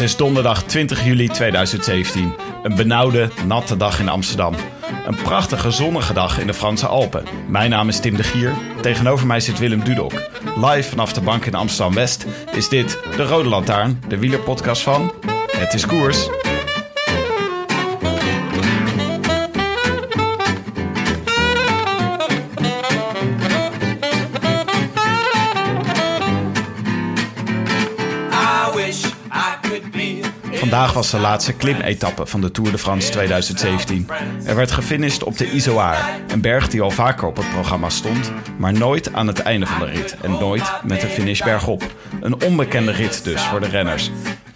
Het is donderdag 20 juli 2017. Een benauwde, natte dag in Amsterdam. Een prachtige zonnige dag in de Franse Alpen. Mijn naam is Tim de Gier. Tegenover mij zit Willem Dudok. Live vanaf de bank in Amsterdam West is dit de Rode Lantaarn, de wielerpodcast van Het is Koers. Vandaag was de laatste klimetappe van de Tour de France 2017. Er werd gefinished op de Izoar, een berg die al vaker op het programma stond, maar nooit aan het einde van de rit en nooit met de finish bergop. Een onbekende rit dus voor de renners.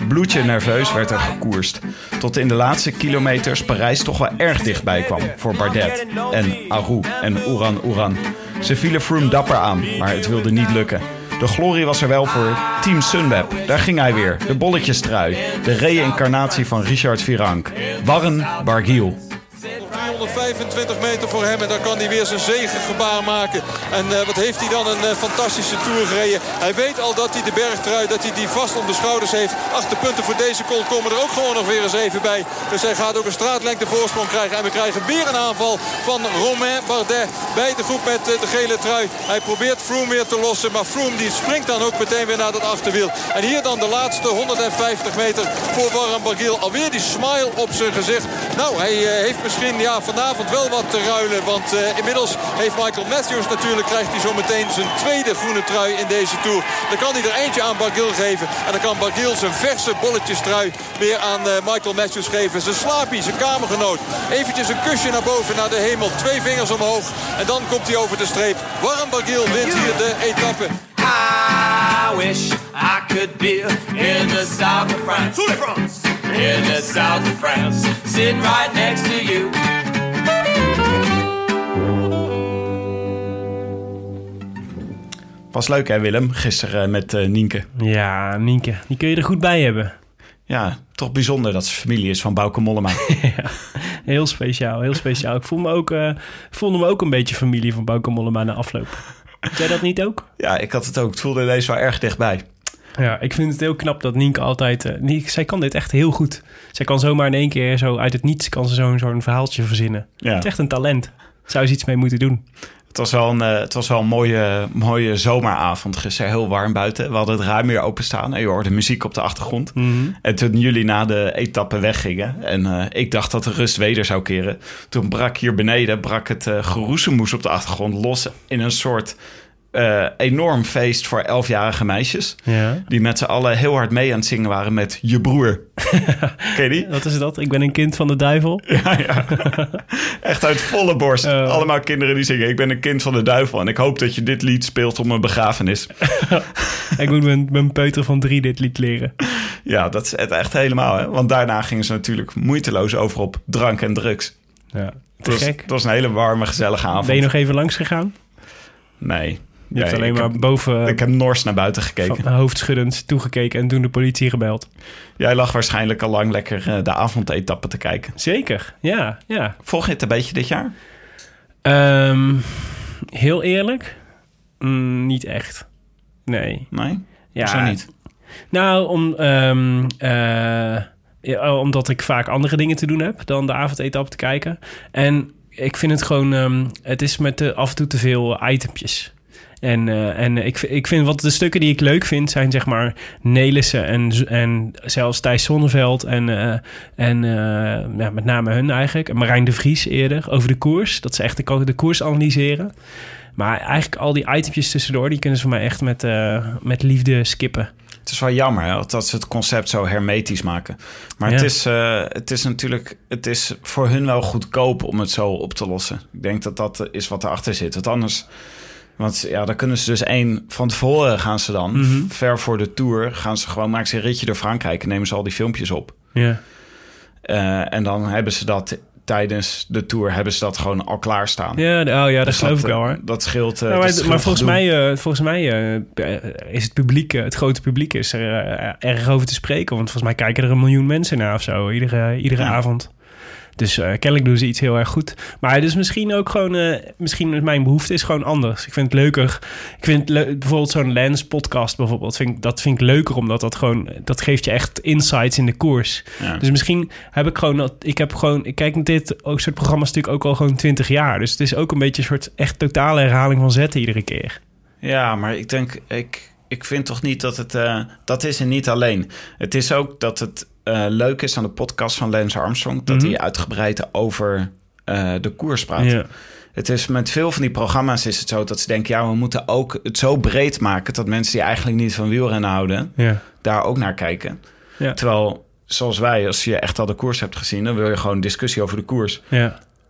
Bloedje nerveus werd er gekoerst, tot in de laatste kilometers Parijs toch wel erg dichtbij kwam voor Bardet en Arou en Oeran Oeran. Ze vielen Froome dapper aan, maar het wilde niet lukken. De glorie was er wel voor Team Sunweb. Daar ging hij weer. De bolletjestrui. De reïncarnatie van Richard Virank. Warren Barguil. 325 meter voor hem en dan kan hij weer zijn zegengebaar maken. En uh, wat heeft hij dan een uh, fantastische Tour gereden. Hij weet al dat hij de bergtrui, dat hij die vast om de schouders heeft. Acht punten voor deze col komen er ook gewoon nog weer eens even bij. Dus hij gaat ook een straatlengte voorsprong krijgen. En we krijgen weer een aanval van Romain Bardet bij de groep met uh, de gele trui. Hij probeert Froome weer te lossen. Maar Froome die springt dan ook meteen weer naar dat achterwiel. En hier dan de laatste 150 meter voor Warren Barguil. Alweer die smile op zijn gezicht. Nou, hij heeft misschien ja, vanavond wel wat te ruilen. Want inmiddels heeft Michael Matthews natuurlijk... krijgt hij zo meteen zijn tweede groene trui in deze Tour. Dan kan hij er eentje aan Barguil geven. En dan kan Barguil zijn verse bolletjestrui weer aan uh, Michael Matthews geven. Zijn slaapie, zijn kamergenoot. Eventjes een kusje naar boven, naar de hemel. Twee vingers omhoog. En dan komt hij over de streep. Warren Barguil wint hier de etappe. I wish I could be in the south of France. In the south of France. Sitting right next to you. Was leuk hè Willem, gisteren met uh, Nienke. Ja, Nienke, die kun je er goed bij hebben. Ja, toch bijzonder dat ze familie is van Bauke Mollema. ja, heel speciaal, heel speciaal. Ik voel me ook, uh, voelde me ook een beetje familie van Bauke Mollema na afloop. Had jij dat niet ook? Ja, ik had het ook. Het voelde deze wel erg dichtbij. Ja, ik vind het heel knap dat Nienke altijd... Uh, Nienke, zij kan dit echt heel goed. Zij kan zomaar in één keer zo uit het niets... kan ze zo'n zo'n verhaaltje verzinnen. Ja. Het is echt een talent. Zou ze iets mee moeten doen. Het was wel een, uh, het was wel een mooie, mooie zomeravond gisteren. Heel warm buiten. We hadden het ruim weer openstaan. En je hoorde muziek op de achtergrond. Mhm. Mm -hmm. En toen jullie na de etappe weggingen... en uh, ik dacht dat de rust weder zou keren... toen brak hier beneden brak het uh, geroezemoes op de achtergrond los... in een soort... Uh, enorm feest voor elfjarige meisjes. Ja. Die met z'n allen heel hard mee aan het zingen waren met je broer. Ken je die? Wat is dat? Ik ben een kind van de duivel. Ja, ja. Echt uit volle borst. Uh. Allemaal kinderen die zingen: Ik ben een kind van de duivel. En ik hoop dat je dit lied speelt op mijn begrafenis. ik moet mijn, mijn peuter van drie dit lied leren. Ja, dat is het echt helemaal. Hè? Want daarna gingen ze natuurlijk moeiteloos over op drank en drugs. Ja, het was, gek. Het was een hele warme, gezellige avond. Ben je nog even langs gegaan? Nee. Je hebt alleen maar heb- boven Ik heb nors naar buiten gekeken. van hoofdschuddend toegekeken en toen de politie gebeld. Jij lag waarschijnlijk al lang lekker eh, de avondetappe te kijken. Zeker, ja, ja. Volg je het een beetje dit jaar? Ehm, heel eerlijk, Mm, niet echt. Nee. Nee? Ja, Zo niet? Nou, om, ehm, eh, ja, omdat ik vaak andere dingen te doen heb dan de avondetappe te kijken. En ik vind het gewoon, ehm, het is met de, af en toe te veel itempjes. En, eh, en ik, ik vind wat de stukken die ik leuk vind zijn zeg maar Nelissen en, en zelfs Thijs Zonneveld en, eh, en eh, ja, met name hun eigenlijk. En Marijn de Vries eerder over de koers. Dat ze echt de, de koers analyseren. Maar eigenlijk al die itempjes tussendoor, die kunnen ze voor mij echt met, met liefde skippen. Het is wel jammer hè, dat ze het concept zo hermetisch maken. Maar Ja. het, is, het is natuurlijk het is voor hun wel goedkoop om het zo op te lossen. Ik denk dat dat is wat erachter zit. Want anders... Want ja, dan kunnen ze dus één... Van tevoren gaan ze dan, Mhm. ver voor de Tour... gaan ze gewoon, maken ze een ritje door Frankrijk... en nemen ze al die filmpjes op. Ja. Eh, en dan hebben ze dat tijdens de Tour... hebben ze dat gewoon al klaarstaan. Ja, oh ja, dat Dus geloof ik eh, wel hoor. Dat scheelt. eh, Nou, maar, dat scheelt maar volgens mij, eh, volgens mij eh, is het publiek, eh, het grote publiek, is er eh, erg over te spreken. Want volgens mij kijken er een miljoen mensen naar of zo, iedere, iedere Ja. avond. Dus eh kennelijk doen ze iets heel erg goed. Maar dus misschien ook gewoon, eh, misschien is mijn behoefte is gewoon anders. Ik vind het leuker. Ik vind bijvoorbeeld zo'n Lens podcast bijvoorbeeld. Vind dat vind ik leuker omdat dat gewoon, dat geeft je echt insights in de koers. Ja. Dus misschien heb ik gewoon, dat- ik heb gewoon, ik kijk naar dit ook soort programma's natuurlijk ook al gewoon 20 jaar. Dus het is ook een beetje een soort echt totale herhaling van zetten iedere keer. Ja, maar ik denk, ik, ik vind toch niet dat het. eh, dat is er niet alleen. Het is ook dat het eh, leuk is aan de podcast van Lance Armstrong. dat Mhm. hij uitgebreid over eh, de koers praat. Het is met veel van die programma's is het zo dat ze denken: ja, we moeten ook het zo breed maken dat mensen die eigenlijk niet van wielrennen houden, daar ook naar kijken. Terwijl, zoals wij, als je echt al de koers hebt gezien, dan wil je gewoon discussie over de koers.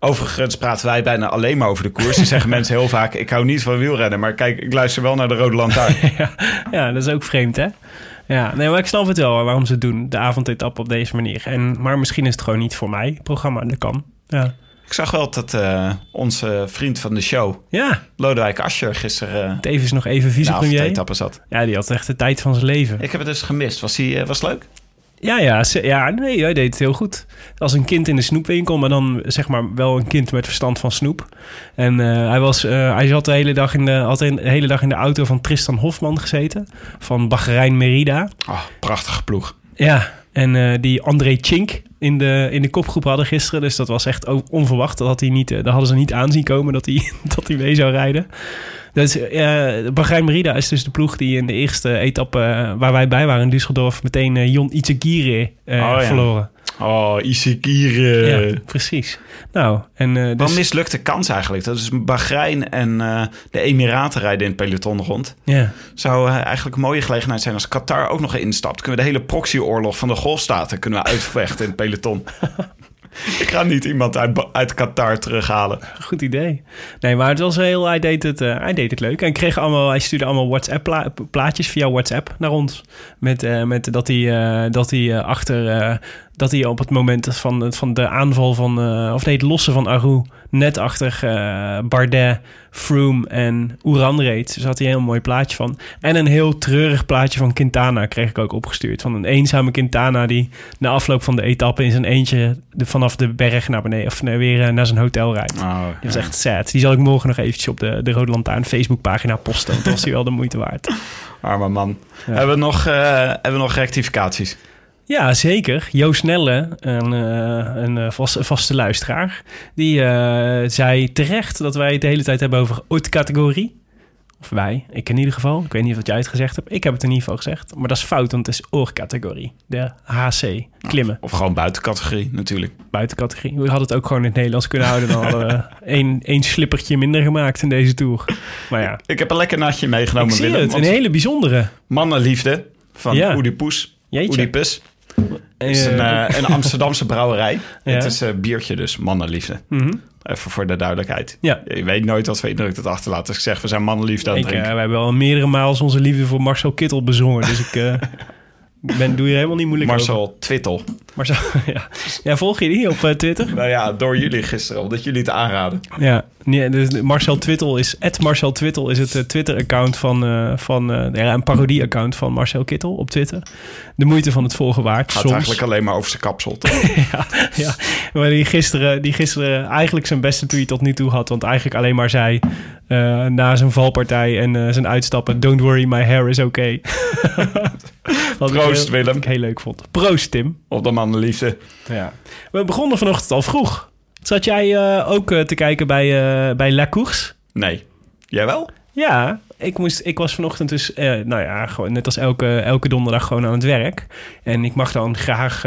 Overigens praten wij bijna alleen maar over de koers. Dan zeggen mensen heel vaak: ik hou niet van wielrennen, maar kijk, ik luister wel naar de Rode Lantaarn. ja. ja, dat is ook vreemd, hè? Ja, nee, maar ik snap het wel waarom ze het doen, de avondetappe op deze manier. En, maar misschien is het gewoon niet voor mij, het programma, dat kan. Ja, Ik zag wel dat eh, onze vriend van de show, ja Lodewijk Asscher, gisteren uh, tevens nog even de vicepremier. avondetappe zat. Ja, die had echt de tijd van zijn leven. Ik heb het dus gemist. Was, die, eh, was leuk? Ja, ja, ja, nee, hij deed het heel goed. Als een kind in de snoepwinkel, maar dan zeg maar wel een kind met verstand van snoep. En eh, hij, was, eh, hij zat de hele, dag in de, had de hele dag in de auto van Tristan Hofman gezeten, van Bahrein Merida. Oh, prachtige ploeg. Ja, en eh, die André Chink in de, in de kopgroep hadden gisteren. Dus dat was echt ook onverwacht. Dat, had hij niet, dat hadden ze niet aanzien komen dat hij, dat hij mee zou rijden. Dus uh, Bahrein Merida is dus de ploeg die in de eerste etappe eh, waar wij bij waren in Düsseldorf meteen uh, Jon Izagirre uh, Oh, ja. verloren. Oh, Isikire. Ja, precies. Nou, en uh, Wat dus, een mislukte kans eigenlijk. Dat is Bahrein en uh, de Emiraten rijden in het peloton rond. Ja. Zou uh, eigenlijk een mooie gelegenheid zijn als Qatar ook nog instapt. Kunnen we de hele proxyoorlog van de golfstaten kunnen we uitvechten in het peloton. Ik ga niet iemand uit, uit Qatar terughalen. Goed idee. Nee, maar het was heel. Hij deed het, uh, hij deed het leuk. En kreeg allemaal, hij stuurde allemaal WhatsApp-plaatjes via WhatsApp naar ons. Met, uh, met dat hij, uh, dat hij achter. Dat hij op het moment van, van de aanval van. of nee, het lossen van Aru. net achter Bardet, Froome en Oeran reed. Dus had hij een heel mooi plaatje van. En een heel treurig plaatje van Quintana kreeg ik ook opgestuurd. Van een eenzame Quintana die na afloop van de etappe in zijn eentje de, vanaf de berg naar beneden of nee, weer naar zijn hotel rijdt. Oh, dat is echt sad. Die zal ik morgen nog eventjes op de, de Rode Lantaarn Facebookpagina posten. Dat was die wel de moeite waard. Arme man. Ja. Hebben, we nog, uh, hebben we nog rectificaties? Ja, zeker. Joost Nelle, een, uh, een vaste, vaste luisteraar, die uh, zei terecht dat wij het de hele tijd hebben over oorcategorie. Of wij, ik in ieder geval. Ik weet niet of jij het gezegd hebt. Ik heb het in ieder geval gezegd. Maar dat is fout, want het is oorcategorie. De HC, klimmen. Of, of gewoon buitencategorie, natuurlijk. Buitencategorie. We hadden het ook gewoon in het Nederlands kunnen houden. Dan hadden we één, één slippertje minder gemaakt in deze tour. Maar ja. Ik heb een lekker natje meegenomen, ik zie Willem. het, een hele bijzondere. Mannenliefde van Ja. Oedipus. Jeetje. Oedipus. Het is een, Eh, uh, een Amsterdamse brouwerij. Ja. Het is uh, biertje dus, mannenliefde. mhm. Even voor de duidelijkheid. Ja. Je weet nooit wat voor indruk het achterlaat. Als ik zeg, we zijn mannenliefde aan het eh, drinken. we hebben al meerdere maals onze liefde voor Marcel Kittel bezongen. Dus ik eh, ben, doe je helemaal niet moeilijk over. Marcel Twittel. Marcel, ja. ja, volg je die op eh, Twitter? Nou ja, door jullie gisteren, omdat jullie het aanraden. Ja, Nee, dus Marcel Twittel is... Marcel Twittel is het eh, Twitter-account van... eh, van eh, ja, een parodie-account van Marcel Kittel op Twitter. De moeite van het volgen waard. Gaat soms. eigenlijk alleen maar over zijn kapsel. toch? ja, ja, maar die gisteren, die gisteren eigenlijk zijn beste tweet tot nu toe had. Want eigenlijk alleen maar zei na zijn valpartij en zijn uitstappen... Don't worry, my hair is okay. Wat Proost, heel- Willem. wat ik heel leuk vond. Proost, Tim. Op de mannenliefde. Ja. We begonnen vanochtend al vroeg. Zat jij eh, ook eh, te kijken bij, eh, bij La Course? Nee. Jij wel? Ja, ik, moest, ik was vanochtend dus, eh, nou ja, gewoon net als elke, elke donderdag gewoon aan het werk. En ik mag dan graag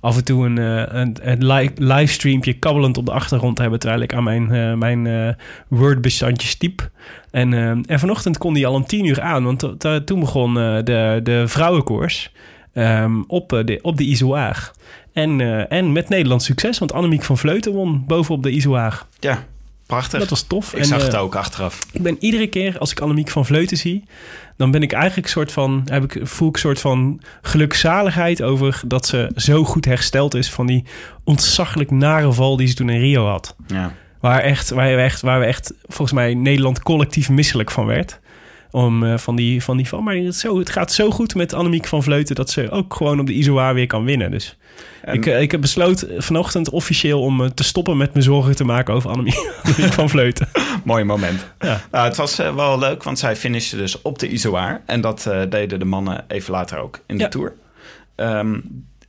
af en toe een, een, een li- livestreampje kabbelend op de achtergrond hebben... terwijl ik aan mijn, eh, mijn eh, Word-bestandjes typ. En, en vanochtend kon die al om tien uur aan, want to- to- toen begon de, de vrouwenkoers ehm, op, eh, de, op de. En, eh, en met Nederlands succes, want Annemiek van Vleuten won bovenop de Izoar. Ja, prachtig. Dat was tof. Ik En, zag eh, het ook achteraf. ik ben iedere keer als ik Annemiek van Vleuten zie, dan ben ik eigenlijk soort van, heb ik, voel ik een soort van gelukzaligheid over dat ze zo goed hersteld is van die ontzaglijk nare val die ze toen in Rio had. Ja. Waar, echt, waar, we echt, waar we echt, volgens mij, Nederland collectief misselijk van werd. Om, eh, van, die, van die val. Maar het, zo, het gaat zo goed met Annemiek van Vleuten dat ze ook gewoon op de Izoar weer kan winnen. Dus En- ik, eh, ik heb besloten vanochtend officieel om eh, te stoppen met me zorgen te maken over Annemiek, Annemiek van Vleuten. Mooi moment. Ja. Nou, het was wel leuk, want zij finishte dus op de Izoar. En dat deden de mannen even later ook in de Ja. Tour. Ehm,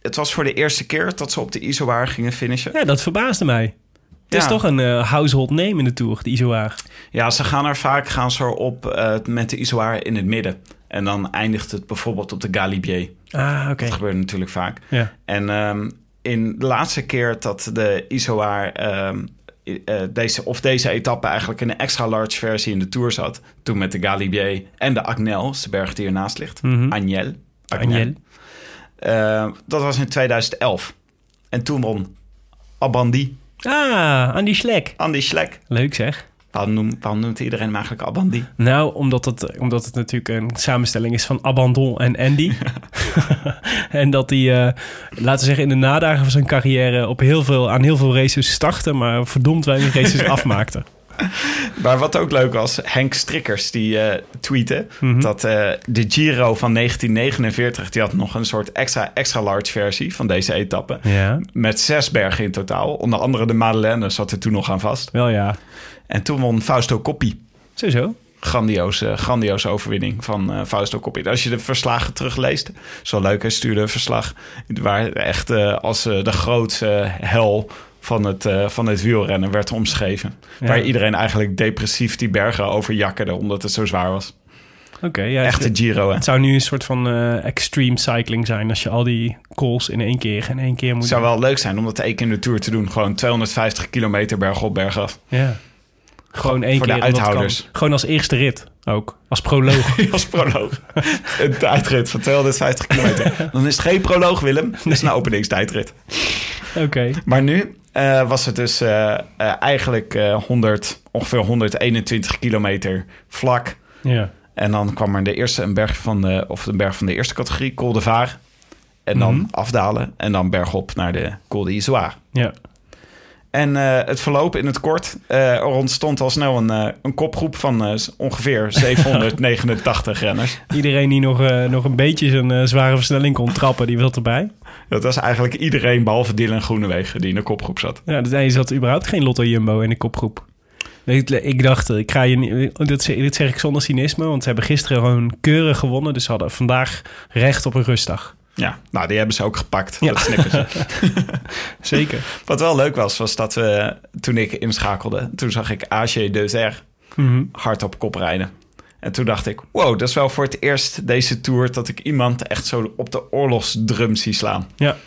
het was voor de eerste keer dat ze op de Izoar gingen finishen. Ja, dat verbaasde mij. Het is toch een eh, household name in de Tour, de Izoar. Ja, ze gaan er vaak gaan ze erop eh, met de Izoar in het midden. En dan eindigt het bijvoorbeeld op de Galibier. Ah, oké. Dat gebeurt natuurlijk vaak. Ja. En ehm, in de laatste keer dat de Izoar ehm, eh, deze, of deze etappe eigenlijk in een extra large versie in de Tour zat. Toen met de Galibier en de Agnel, de berg die ernaast ligt. Mhm. Agnel. Agnel. Dat was in 2011. En toen won Abandi, Ah, Andy Schlek. Andy Schlek. Leuk zeg. Waarom, noem, waarom noemt iedereen hem eigenlijk Abandi? Nou, omdat het, omdat het natuurlijk een samenstelling is van Abandon en Andy. en dat hij, eh, laten we zeggen, in de nadagen van zijn carrière op heel veel, aan heel veel races startte, maar verdomd weinig races afmaakte. Maar wat ook leuk was, Henk Strikkers die eh tweette Mhm. dat eh, de Giro van 1949, die had nog een soort extra, extra large versie van deze etappe. Ja, Met zes bergen in totaal. Onder andere de Madeleine zat er toen nog aan vast. wel ja. En toen won Fausto Coppi. Sowieso. Grandioze, grandioze overwinning van eh, Fausto Coppi. Als je de verslagen terugleest, wel leuk. Hij stuurde een verslag waar echt eh, als eh, de grootste hel van het, eh, van het wielrennen werd omschreven. Ja. Waar iedereen eigenlijk depressief die bergen overjakkerde omdat het zo zwaar was. Oké, ja. Echte het, Giro, hè? het zou nu een soort van eh, extreme cycling zijn als je al die calls in één keer in één keer moet Het zou doen. wel leuk zijn om dat één keer in de Tour te doen. Gewoon 250 kilometer berg op, berg af. Ja. Gewoon één voor de keer. en dat uithouders. Gewoon als eerste rit ook. Als proloog. Als proloog. een tijdrit van 250 kilometer. Dan is het geen proloog, Willem. Het is een openingstijdrit. Oké. Maar nu eh, was het dus eh, eh, eigenlijk eh, 100, ongeveer 121 kilometer vlak. Ja. En dan kwam er de eerste een berg van de, of een berg van de eerste categorie, Col de Vaar. En dan Mhm. afdalen en dan bergop naar de Col de Izoire. Ja. En het verloop in het kort, er ontstond al snel een, een kopgroep van ongeveer 789 renners. Iedereen die nog, nog een beetje zijn zware versnelling kon trappen, die zat erbij. Dat was eigenlijk iedereen behalve Dylan Groenewegen die in de kopgroep zat. Ja, dus er zat überhaupt geen Lotto Jumbo in de kopgroep. Ik, dacht, ik ga je niet, dit, zeg- dit zeg ik zonder cynisme, want ze hebben gisteren gewoon keurig gewonnen. Dus ze hadden vandaag recht op een rustdag. Ja, nou die hebben ze ook gepakt, Ja. dat. Zeker. Wat wel leuk was, was dat we toen ik inschakelde, toen zag ik AG Deuzer Mhm. hard op kop rijden. En toen dacht ik, wow, dat is wel voor het eerst deze tour dat ik iemand echt zo op de oorlogsdrum zie slaan. Ja.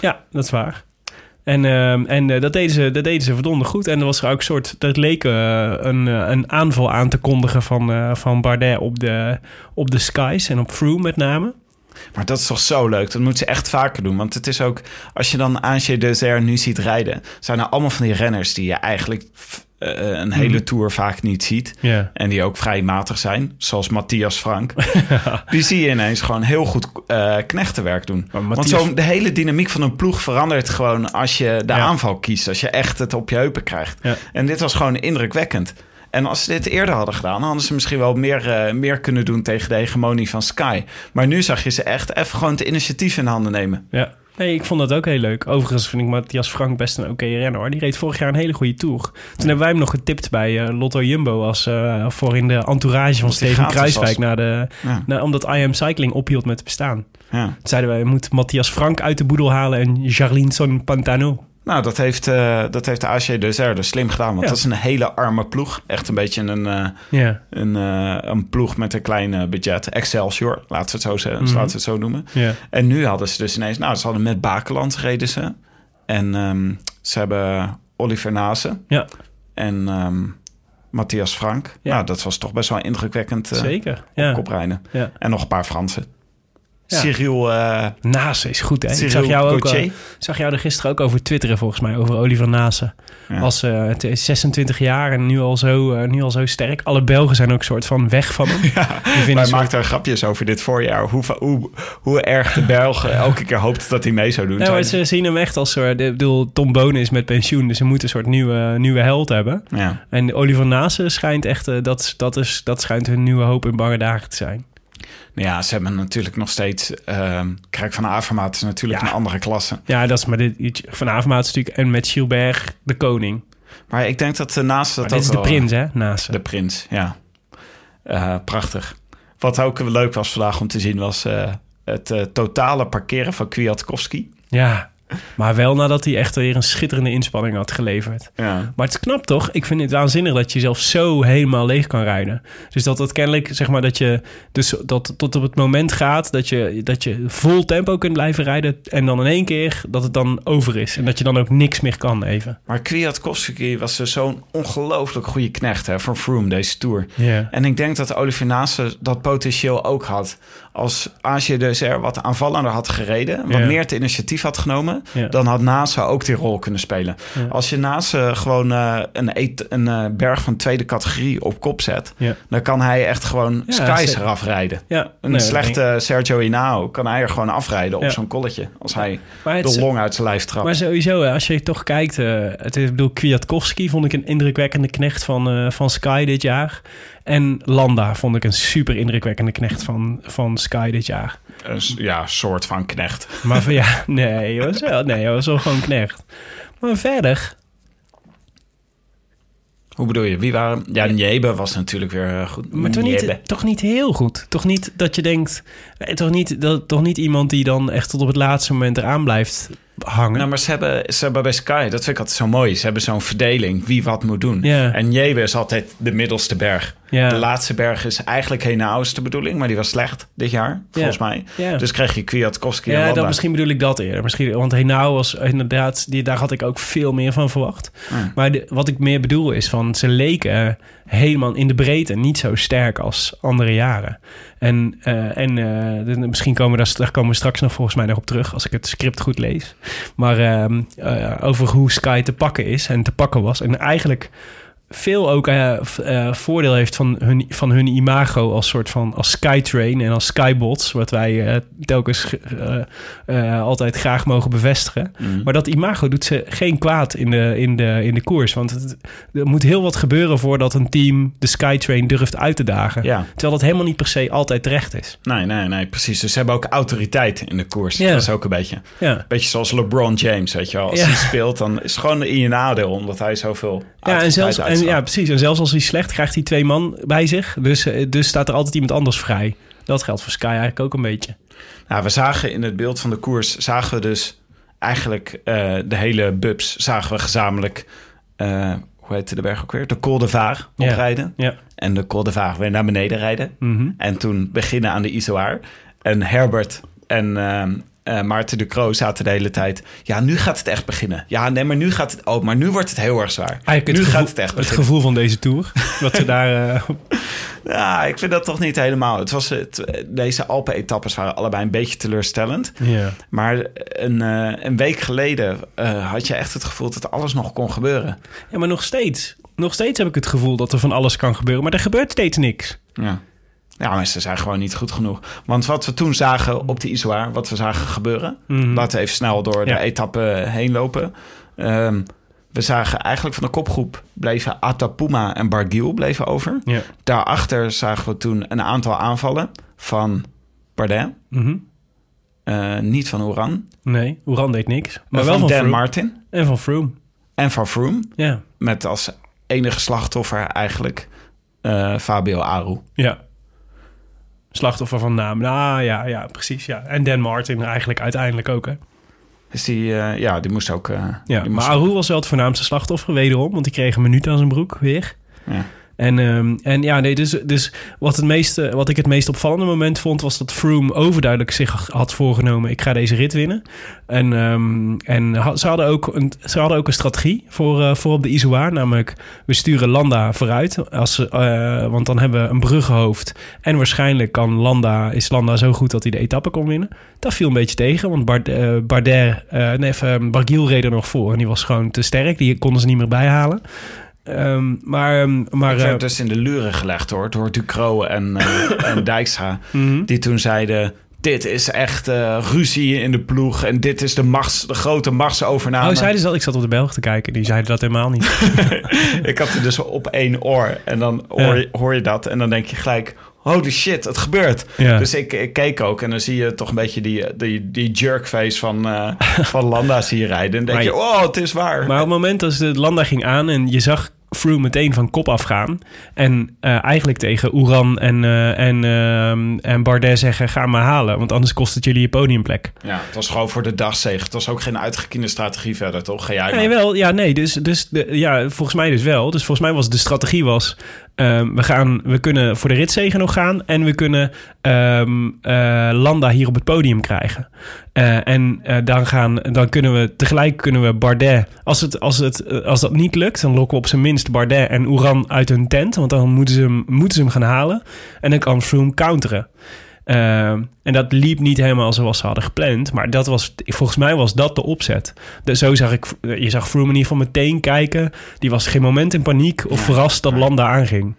ja, dat is waar. En, ehm, en eh, dat, deden ze, dat deden ze verdomde goed. En er was er ook een soort, dat leek eh, een, eh, een aanval aan te kondigen van, van Bardet op de, op de Skies en op Froome met name. Maar dat is toch zo leuk. Dat moeten ze echt vaker doen. Want het is ook, als je dan Ange Deuzer nu ziet rijden, zijn er allemaal van die renners die je eigenlijk f- eh, een hele tour vaak niet ziet. Ja. En die ook vrij matig zijn, zoals Matthias Frank. die zie je ineens gewoon heel goed eh knechtenwerk doen. Maar Want zo, de hele dynamiek van een ploeg verandert gewoon als je de Ja. aanval kiest. Als je echt het op je heupen krijgt. Ja. En dit was gewoon indrukwekkend. En als ze dit eerder hadden gedaan, hadden ze misschien wel meer, eh, meer kunnen doen tegen de hegemonie van Sky. Maar nu zag je ze echt even gewoon het initiatief in handen nemen. Ja. Nee, ik vond dat ook heel leuk. Overigens vind ik Matthias Frank best een oké renner. Hoor. Die reed vorig jaar een hele goede tour. Toen hebben wij hem nog getipt bij eh, Lotto Jumbo... Als, eh, voor in de entourage van Steven Kruiswijk... Naar de, Ja. naar, omdat IM Cycling ophield met te bestaan. Ja. Toen zeiden wij, moet Matthias Frank uit de boedel halen... en Jarlinson Pantano. Nou, dat heeft, eh dat heeft de Desert dus slim gedaan. Want Ja. dat is een hele arme ploeg. Echt een beetje een, eh, een, eh, een ploeg met een klein budget. Excelsior, laten we het zo, zeggen, Mhm. laten we het zo noemen. En nu hadden ze dus ineens... Nou, ze hadden met Bakeland reden ze. En ehm, ze hebben Oliver Nase Ja. en ehm, Matthias Frank. Ja. Nou, dat was toch best wel indrukwekkend zeker. Ja. koprijden. Ja. En nog een paar Fransen. Ja. Cyril, eh Naast is goed, hè? Ik Cyril zag jou, ook, eh, zag jou er gisteren ook over twitteren, volgens mij, over Oliver Nase. Ja. Was eh, het is 26 jaar en nu al, zo, eh, nu al zo sterk. Alle Belgen zijn ook soort van weg van hem. Wij ze- maakten er grapjes over dit voorjaar. Hoe, hoe, hoe erg de Belgen elke keer hoopten dat hij mee zou doen. Ja, maar Zeiden ze zien hem echt als soort... Ik bedoel, Tom Bonen is met pensioen, dus ze moeten een soort nieuwe, nieuwe held hebben. Ja. En Oliver Nase schijnt echt... eh, dat, dat, is, dat schijnt hun nieuwe hoop in bange dagen te zijn. Nou ja, ze hebben natuurlijk nog steeds... ehm Krijk van Avermaat is natuurlijk Ja. een andere klasse. Ja, dat is maar dit, Van Avermaat is natuurlijk... En met Gilbert de koning. Maar ik denk dat de naast dat dit is de wel- prins, hè? Nase. De prins, ja. Eh, prachtig. Wat ook leuk was vandaag om te zien was eh, het eh, totale parkeren van Kwiatkowski. Ja, maar wel nadat hij echt weer een schitterende inspanning had geleverd. Ja. Maar het is knap toch? Ik vind het waanzinnig dat je zelf zo helemaal leeg kan rijden. Dus dat het kennelijk, zeg maar, dat je dus dat tot op het moment gaat dat je, dat je vol tempo kunt blijven rijden. En dan in één keer dat het dan over is. En dat je dan ook niks meer kan even. Maar Kwiatkowski was dus zo'n ongelooflijk goede knecht hè, voor Froome deze Tour. En ik denk dat Oliver Nase dat potentieel ook had. Als AG Desert wat aanvallender had gereden, wat Ja. meer het initiatief had genomen, Ja. dan had Nase ook die rol kunnen spelen. Ja. Als je Nase gewoon eh, een, een eh, berg van tweede categorie op kop zet, dan kan hij echt gewoon skies eraf rijden. Ja, Een nee, slechte Sergio Hinao kan hij er gewoon afrijden op zo'n kolletje. Als hij. Maar, de long uit zijn lijf trapt. maar sowieso, als je toch kijkt, eh, het is, ik bedoel, Kwiatkowski vond ik een indrukwekkende knecht van, van Sky dit jaar. En Landa vond ik een super indrukwekkende knecht van, van Sky dit jaar. Ja, soort van knecht. Maar van ja, nee, was wel, nee, hij was wel gewoon knecht. Maar verder, Hoe bedoel je? Wie waren... Ja, Njebe was natuurlijk weer eh, goed. maar toch niet, toch niet heel goed. Toch niet dat je denkt, toch, niet, dat, toch niet iemand die dan echt tot op het laatste moment eraan blijft hangen. Nou, maar ze hebben, ze hebben bij Sky, dat vind ik altijd zo mooi. Ze hebben zo'n verdeling, wie wat moet doen. En Jewe is altijd de middelste berg. De laatste berg is eigenlijk Henaus de bedoeling, maar die was slecht dit jaar, volgens mij. Dus kreeg je Kwiatkowski ja, dan, misschien bedoel ik dat eerder. Misschien, want Henao was inderdaad, die, daar had ik ook veel meer van verwacht. Maar de- wat ik meer bedoel is van, ze leken helemaal in de breedte niet zo sterk als andere jaren. En, eh, en de- misschien komen we daar, daar komen we straks nog volgens mij nog op terug, als ik het script goed lees. Maar ehm, eh, over hoe Sky te pakken is en te pakken was. En eigenlijk veel ook eh, eh, voordeel heeft van hun, van hun imago als soort van als Skytrain en als Skybots, wat wij eh, telkens altijd graag mogen bevestigen. Mhm. Maar dat imago doet ze geen kwaad in de, in de, in de koers. Want het, er moet heel wat gebeuren voordat een team de Skytrain durft uit te dagen. Ja, Terwijl dat helemaal niet per se altijd terecht is. nee, nee, nee, precies. Dus ze hebben ook autoriteit in de koers. Ja. Dat is ook een beetje. Ja. Beetje zoals LeBron James, weet je wel. Als Ja. hij speelt, dan is het gewoon in je nadeel, omdat hij zoveel Ja, en zelfs, en, ja, precies. En zelfs als hij slecht krijgt hij twee man bij zich. Dus, eh, dus staat er altijd iemand anders vrij. Dat geldt voor Sky eigenlijk ook een beetje. Nou, we zagen in het beeld van de koers, zagen we dus eigenlijk eh, de hele bubs, zagen we gezamenlijk, eh, hoe heette de berg ook weer? De Col de Vaar oprijden. Ja. En de Col de Vaar weer naar beneden rijden. Mhm. En toen beginnen aan de Izoar. En Herbert en ehm, eh, Maarten de Croo zaten de hele tijd. Ja, nu gaat het echt beginnen. Ja, nee, maar nu gaat het. Oh, maar nu wordt het heel erg zwaar. Eigenlijk het nu gevoel, gaat het echt het beginnen. gevoel van deze tour. dat ze daar... eh, Ja, ik vind dat toch niet helemaal. Het was het, deze Alpen-etappes waren allebei een beetje teleurstellend. ja. Maar een, eh, een week geleden had je echt het gevoel dat alles nog kon gebeuren. ja, maar nog steeds. nog steeds heb ik het gevoel dat er van alles kan gebeuren, maar er gebeurt steeds niks. Ja. Ja, maar ze zijn gewoon niet goed genoeg. Want wat we toen zagen op de Izoar, wat we zagen gebeuren... Mhm. laten we even snel door Ja. de etappe heen lopen. Ehm, we zagen eigenlijk van de kopgroep bleven Atapuma en Barguil bleven over. Ja. Daarachter zagen we toen een aantal aanvallen van Bardet. Mhm. eh, niet van Oran, Nee, Oeran deed niks. Maar wel van Dan. Martin En van Froome. en van Froome. Ja. Met als enige slachtoffer eigenlijk eh, Fabio Aru. Ja. Slachtoffer van naam. Nou ja, ja, precies. Ja. En Dan Martin eigenlijk uiteindelijk ook, hè. Dus die, eh, ja, die moest ook... eh, Ja, die maar Aru was wel het voornaamste slachtoffer, wederom. Want die kreeg een minuut aan zijn broek weer. Ja. En, ehm, en ja, nee, dus, dus wat, het meeste, wat ik het meest opvallende moment vond... was dat Froome overduidelijk zich had voorgenomen... ik ga deze rit winnen. En, ehm, en ze, hadden ook een, ze hadden ook een strategie voor, eh, voor op de Izoar. Namelijk, we sturen Landa vooruit. Als, eh, want dan hebben we een bruggenhoofd. En waarschijnlijk kan Landa, is Landa zo goed dat hij de etappe kon winnen. Dat viel een beetje tegen, want Bard, eh, Bardet, nee, even, Barguil reed er nog voor. En die was gewoon te sterk. Die konden ze niet meer bijhalen. Ehm, maar ehm, maar ik werd eh, dus in de luren gelegd hoor, door Ducro en, eh, en Dijkstra. mhm. Die toen zeiden, dit is echt eh, ruzie in de ploeg. En dit is de, machts, de grote machtsovername. Oh, zeiden ze dat? Ik zat op de Belg te kijken. Die zeiden dat helemaal niet. ik had het dus op één oor. En dan hoor, je, hoor je dat. En dan denk je gelijk, holy shit, het gebeurt. Ja. Dus ik, ik keek ook. En dan zie je toch een beetje die, die, die jerkface van, van Landa zie je rijden. En dan denk Maar je, oh, het is waar. Maar op het moment dat de Landa ging aan en je zag Froome meteen van kop afgaan. En eh, eigenlijk tegen Oeran en, eh, en, ehm, en Bardet zeggen: ga maar halen, want anders kost het jullie je podiumplek. Ja, het was gewoon voor de dagzege. Het was ook geen uitgekiende strategie verder, toch? Ga jij Nee, wel, ja, nee. Dus, dus de, ja, volgens mij dus wel. Dus volgens mij was de strategie was: ehm, we, gaan, we kunnen voor de ritzegen nog gaan en we kunnen ehm, eh, Landa hier op het podium krijgen. Eh, en eh, dan, gaan, dan kunnen we tegelijk kunnen we Bardet. Als, het, als, het, als dat niet lukt, dan lokken we op zijn minst Bardet en Oeran uit hun tent. Want dan moeten ze hem, moeten ze hem gaan halen. En dan kan Froome counteren. Eh, en dat liep niet helemaal zoals ze hadden gepland. Maar dat was, volgens mij was dat de opzet. Dus zo zag ik, je zag Froome in ieder geval meteen kijken. Die was geen moment in paniek of verrast dat Landa aanging.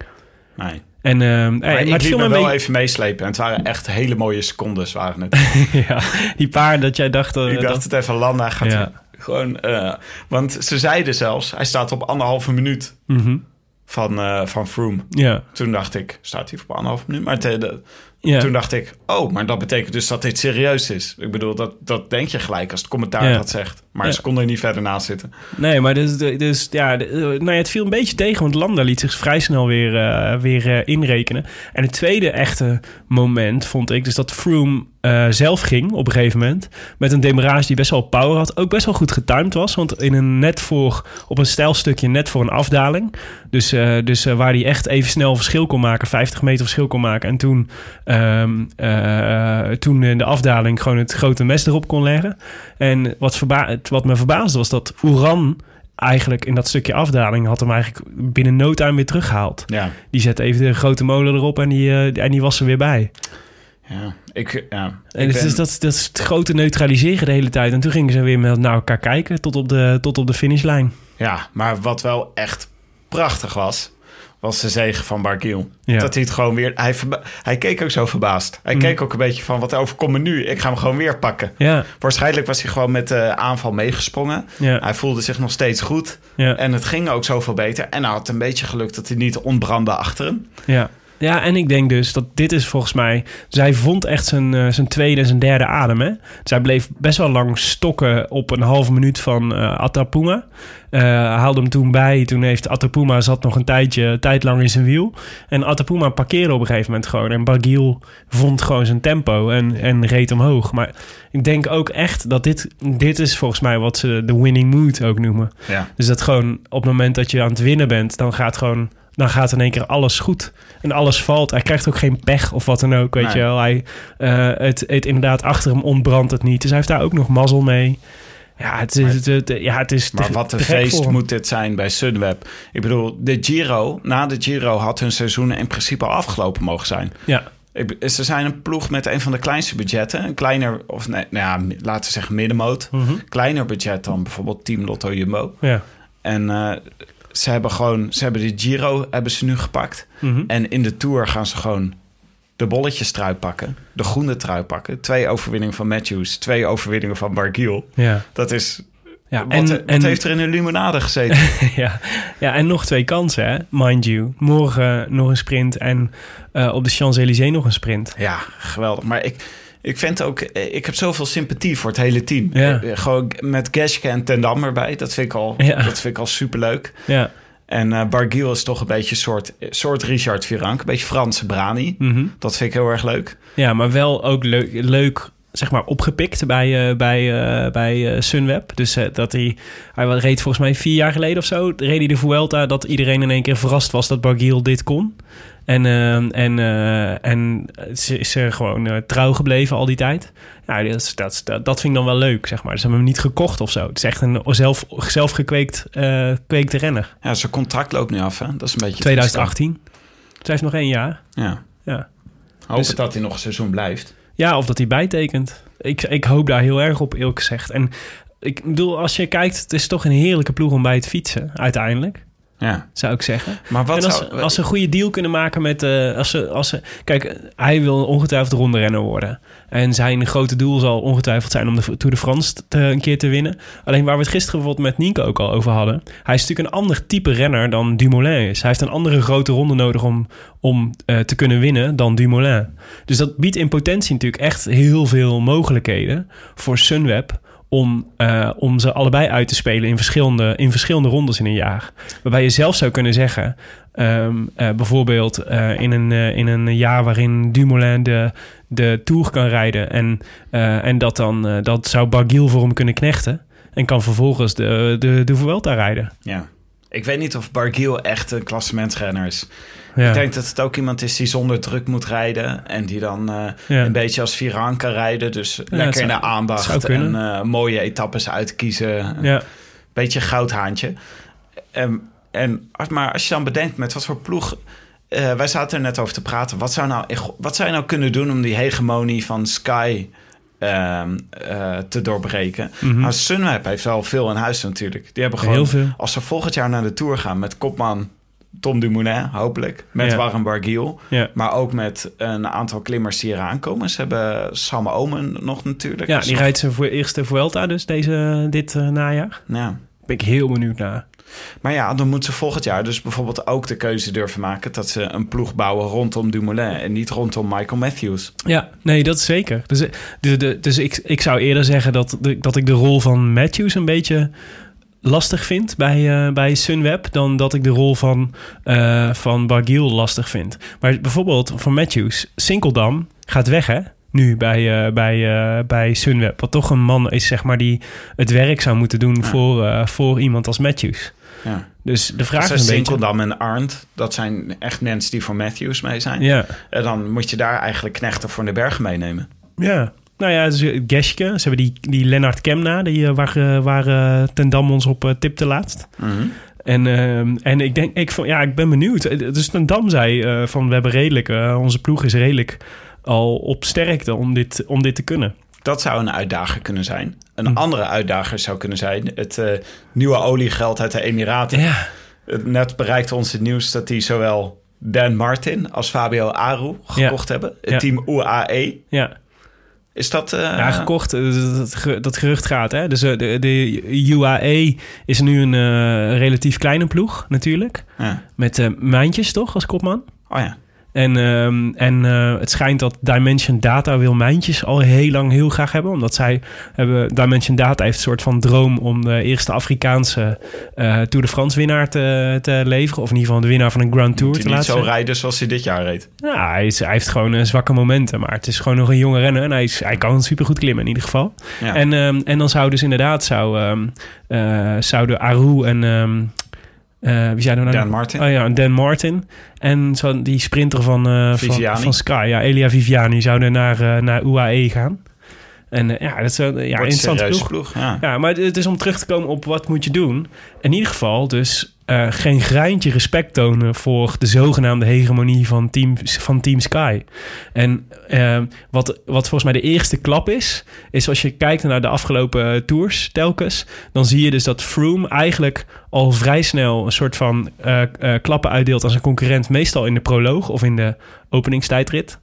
Nee. En, eh, Maar, maar ik het viel me wel mee. even meeslepen. En het waren echt hele mooie secondes, waren het. ja, die paar dat jij dacht... eh, ik dacht dat- het even, Landa gaat Ja. gewoon... eh, want ze zeiden zelfs, hij staat op anderhalve minuut Mhm. van, eh van Froome. Ja, Toen dacht ik, staat hij op anderhalve minuut? Maar de- ja. toen dacht ik, oh, maar dat betekent dus dat dit serieus is. Ik bedoel, dat, dat denk je gelijk als het commentaar Ja. dat zegt. Maar Ja. ze konden er niet verder naast zitten. Nee, maar dus, dus ja, de- nou ja, het viel een beetje tegen, want Landa liet zich vrij snel weer, eh, weer eh, inrekenen. En het tweede echte moment vond ik dus dat Froome eh, zelf ging op een gegeven moment met een demarrage die best wel power had, ook best wel goed getimed was, want in een net voor op een stijl stukje net voor een afdaling, dus, eh, dus eh, waar hij echt even snel verschil kon maken, 50 meter verschil kon maken, en toen, ehm, eh, toen in de afdaling gewoon het grote mes erop kon leggen. En wat, wat me verbaasde was dat Oeran eigenlijk in dat stukje afdaling had hem eigenlijk binnen no time weer teruggehaald. Ja, Die zette even de grote molen erop en die, eh, en die was er weer bij. ja. Ik, ja. En ik dus, ben- dus dat, dat is het grote neutraliseren de hele tijd. En toen gingen ze weer met naar elkaar kijken tot op de, tot op de finishlijn. Ja, maar wat wel echt prachtig was, was de zegen van Barguil. Ja. Dat hij het gewoon weer... Hij, hij keek ook zo verbaasd. Hij Mm. keek ook een beetje van, wat overkomt me nu? Ik ga hem gewoon weer pakken. Ja, Waarschijnlijk was hij gewoon met de aanval meegesprongen. ja, Hij voelde zich nog steeds goed. En het ging ook zoveel beter. En hij had een beetje geluk dat hij niet ontbrandde achter hem. ja. Ja, en ik denk dus dat dit is volgens mij... Zij vond echt zijn, eh, zijn tweede en zijn derde adem, hè? Zij bleef best wel lang stokken op een halve minuut van eh Atapuma. Eh, haalde hem toen bij. Toen heeft Atapuma zat nog een tijdje, tijd lang in zijn wiel. En Atapuma parkeerde op een gegeven moment gewoon. En Barguil vond gewoon zijn tempo en, en reed omhoog. Maar ik denk ook echt dat dit, dit is volgens mij wat ze de winning mood ook noemen. Ja. Dus dat gewoon op het moment dat je aan het winnen bent, dan gaat gewoon dan gaat in één keer alles goed. En alles valt. Hij krijgt ook geen pech of wat dan ook, weet Nee. je wel. Hij, eh, het, het inderdaad, achter hem ontbrandt het niet. Dus hij heeft daar ook nog mazzel mee. Ja, het, is- het, het- ja, het is Maar te- wat een feest moet dit zijn bij Sunweb. Ik bedoel, de Giro, na de Giro had hun seizoen in principe al afgelopen mogen zijn. Ja, Ik, ze zijn een ploeg met een van de kleinste budgetten. Een kleiner, of nee, nou ja, laten we zeggen middenmoot. Mhm. Kleiner budget dan bijvoorbeeld Team Lotto Jumbo. ja, En eh, ze hebben gewoon, ze hebben de Giro hebben ze nu gepakt. Mhm. En in de Tour gaan ze gewoon de bolletjes trui pakken. De groene trui pakken. Twee overwinningen van Matthews. Twee overwinningen van Barguil. Ja. Dat is... Ja, wat, en- wat en- heeft er in een limonade gezeten? ja. ja, en nog twee kansen, hè? mind you. Morgen nog een sprint en eh, op de Champs-Élysées nog een sprint. ja, geweldig. Maar ik, ik vind ook... Ik heb zoveel sympathie voor het hele team. Ja. Eh, Gewoon met Geschke en Ten Dam erbij. Dat vind ik al, Ja. dat vind ik al superleuk. Ja. En eh Barguil is toch een beetje een soort, soort Richard Virank. Een beetje Franse Brani. Mhm. Dat vind ik heel erg leuk. ja, maar wel ook leuk, leuk zeg maar, opgepikt bij, eh, bij, eh, bij eh, Sunweb. Dus eh, dat hij, hij reed volgens mij vier jaar geleden of zo, reed hij de Vuelta, dat iedereen in één keer verrast was dat Barguil dit kon. En, eh, en, eh, en ze is er gewoon eh, trouw gebleven al die tijd. Nou, dat, dat, dat, dat vind ik dan wel leuk, zeg maar. Ze hebben hem niet gekocht of zo. Het is echt een zelf, zelf gekweekt eh, kweekte renner. Ja, zijn contract loopt nu af. Hè? Dat is een beetje... 2018. Zij heeft nog één jaar. Ja. Ja. Hoop Dus- het dat hij nog een seizoen blijft. Ja, of dat hij bijtekent. Ik, ik hoop daar heel erg op, eerlijk gezegd. En ik bedoel, als je kijkt, het is toch een heerlijke ploeg om bij te fietsen, uiteindelijk. Ja. Zou ik zeggen. Maar wat en als, zou... als ze een goede deal kunnen maken met... eh, als ze, als ze, kijk, hij wil ongetwijfeld ronde renner worden. En zijn grote doel zal ongetwijfeld zijn om de Tour de France te, een keer te winnen. Alleen waar we het gisteren bijvoorbeeld met Nico ook al over hadden. Hij is natuurlijk een ander type renner dan Dumoulin is. Hij heeft een andere grote ronde nodig om, om eh, te kunnen winnen dan Dumoulin. Dus dat biedt in potentie natuurlijk echt heel veel mogelijkheden voor Sunweb om, eh, om ze allebei uit te spelen in verschillende, in verschillende rondes in een jaar. Waarbij je zelf zou kunnen zeggen, ehm, eh, bijvoorbeeld eh, in, een, in een jaar waarin Dumoulin de, de Tour kan rijden en, en dat dan dat zou Barguil voor hem kunnen knechten en kan vervolgens de, de, de Vuelta rijden. Ja. Ik weet niet of Barguil echt een klassementsrenner is. Ja. Ik denk dat het ook iemand is die zonder druk moet rijden. En die dan eh, Ja. een beetje als Viran kan rijden. Dus lekker in zou- de aandacht. En eh, mooie etappes uitkiezen. ja. Beetje goudhaantje. En, en, maar als je dan bedenkt met wat voor ploeg... eh, wij zaten er net over te praten. Wat zou, nou, wat zou je nou kunnen doen om die hegemonie van Sky ehm, eh, te doorbreken? Mhm. Nou, Sunweb heeft wel veel in huis natuurlijk. Die hebben gewoon, als ze volgend jaar naar de Tour gaan met kopman Tom Dumoulin, hopelijk. Met Ja. Warren Barguil. Ja. Maar ook met een aantal klimmers die eraan komen. Ze hebben Sam Omen nog natuurlijk. ja, die rijdt zijn voor eerste Vuelta dus deze, dit eh, najaar. Ja. Ben ik heel benieuwd naar. Maar ja, dan moeten ze volgend jaar dus bijvoorbeeld ook de keuze durven maken... dat ze een ploeg bouwen rondom Dumoulin... en niet rondom Michael Matthews. Ja, nee, dat is zeker. Dus, eh, de, de, dus ik, ik zou eerder zeggen dat, de, dat ik de rol van Matthews een beetje lastig vind bij, eh, bij Sunweb... dan dat ik de rol van, eh van Barguil lastig vind. Maar bijvoorbeeld van Matthews, Sinkeldam gaat weg, hè? Nu bij, eh, bij, bij Sunweb. Wat toch een man is, zeg maar, die het werk zou moeten doen voor, voor iemand als Matthews. Ja. Dus de vraag is een beetje... Sinkeldam en Arndt, dat zijn echt mensen die voor Matthews mee zijn. Ja, En dan moet je daar eigenlijk knechten voor de berg meenemen. Ja. Nou ja, dus Geschke. Ze hebben die, die Lennart Kemna, die, eh, waar, eh, waar eh, Ten Dam ons op tipte laatst. En, ehm, en ik denk, ik, vond, ja, ik ben benieuwd. Dus Ten Dam zei van we hebben redelijk, onze ploeg is redelijk al op sterkte om dit, om dit te kunnen. Dat zou een uitdager kunnen zijn. Een Hm. andere uitdager zou kunnen zijn... het nieuwe oliegeld uit de Emiraten. Ja. Net bereikte ons het nieuws dat die zowel Dan Martin als Fabio Aru gekocht hebben. Het Ja. team UAE. Ja, Is dat... eh, ja gekocht. eh, Dat, dat, ge- dat gerucht gaat. Hè? Dus eh, de, de UAE is nu een relatief kleine ploeg natuurlijk. ja. Met Mijntjes toch als kopman? Oh ja. En, ehm, en eh, het schijnt dat Dimension Data wil mijntjes al heel lang heel graag hebben. Omdat zij hebben... Dimension Data heeft een soort van droom om de eerste Afrikaanse eh Tour de France winnaar te, te leveren. Of in ieder geval de winnaar van een Grand Tour Moet te hij niet laten zo zijn. rijden zoals hij dit jaar reed. Ja, hij, is- hij heeft gewoon eh, zwakke momenten. Maar het is gewoon nog een jonge renner. En hij, is, hij kan supergoed klimmen in ieder geval. Ja. En, ehm, en dan zou dus inderdaad... Zou, ehm, eh, zouden Aru en... eh, wie zijn er nou? Dan Martin. Oh ja, en Dan Martin. En zo die sprinter van, eh, van, van Sky. Ja, Elia Viviani zouden naar, eh, naar UAE gaan. En ja, dat is een ja, een interessante ploeg. ploeg. Ja. Ja, maar het is om terug te komen op wat moet je doen. In ieder geval dus eh, geen greintje respect tonen voor de zogenaamde hegemonie van Team, van team Sky. En eh, wat, wat volgens mij de eerste klap is, is als je kijkt naar de afgelopen tours telkens, dan zie je dus dat Froome eigenlijk al vrij snel een soort van eh, eh, klappen uitdeelt aan zijn concurrent, meestal in de proloog of in de openingstijdrit.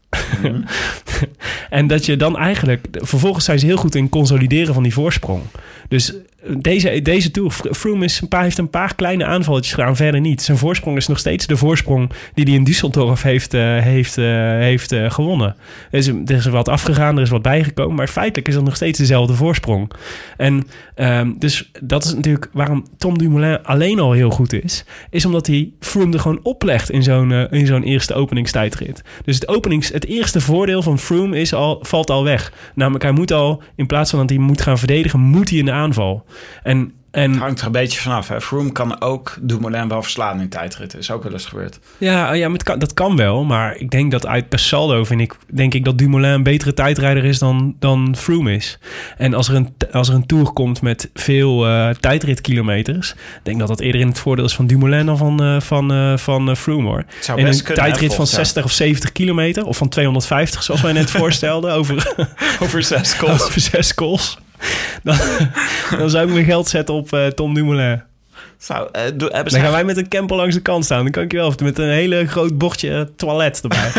en dat je dan eigenlijk... Vervolgens zijn ze heel goed in consolideren van die voorsprong. Dus deze, deze Tour, Froome een paar, heeft een paar kleine aanvalletjes gedaan, verder niet. Zijn voorsprong is nog steeds de voorsprong die hij in Düsseldorf heeft, uh, heeft, uh, heeft uh, gewonnen. Er is, er is wat afgegaan, er is wat bijgekomen, maar feitelijk is dat nog steeds dezelfde voorsprong. En um, dus dat is natuurlijk waarom Tom Dumoulin alleen al heel goed is, is omdat hij Froome er gewoon oplegt in zo'n in zo'n eerste openingstijdrit. Dus het, openings, het eerste voordeel van Froome is al, valt al weg. Namelijk, hij moet al, in plaats van dat hij moet gaan verdedigen, moet hij in de aanval. En, en, Het hangt er een beetje vanaf. Hè. Froome kan ook Dumoulin wel verslaan in tijdritten. Is ook wel eens gebeurd. Ja, ja maar het kan, dat kan wel. Maar ik denk dat uit per saldo vind ik, denk ik dat Dumoulin een betere tijdrijder is dan, dan Froome is. En als er een, als er een tour komt met veel uh, tijdritkilometers, denk dat dat eerder in het voordeel is van Dumoulin dan van, uh, van, uh, van Froome hoor. Zou een kunnen, tijdrit hè, van volgens 60 of 70 kilometer, of van 250 zoals wij net voorstelden, over, Over zes calls. over zes calls. Dan, dan zou ik mijn geld zetten op uh, Tom Dumoulin. Zou, uh, hebben Dan gaan wij met een camper langs de kant staan. Dan kan ik je wel met een hele groot bordje uh, toilet erbij.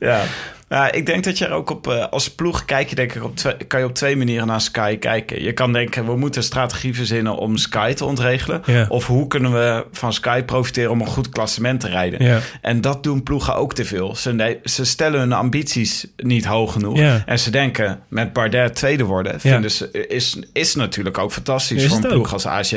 ja. Ja, ik denk dat je er ook op, uh, als ploeg kijk je denk ik op twee, kan je op twee manieren naar Sky kijken. Je kan denken, we moeten strategie verzinnen om Sky te ontregelen. Ja. Of hoe kunnen we van Sky profiteren om een goed klassement te rijden. Ja. En dat doen ploegen ook te veel. Ze, stellen hun ambities niet hoog genoeg. Ja. En ze denken, met Bardet tweede worden, vinden ze, is, is natuurlijk ook fantastisch Is voor een ook. ploeg als AG.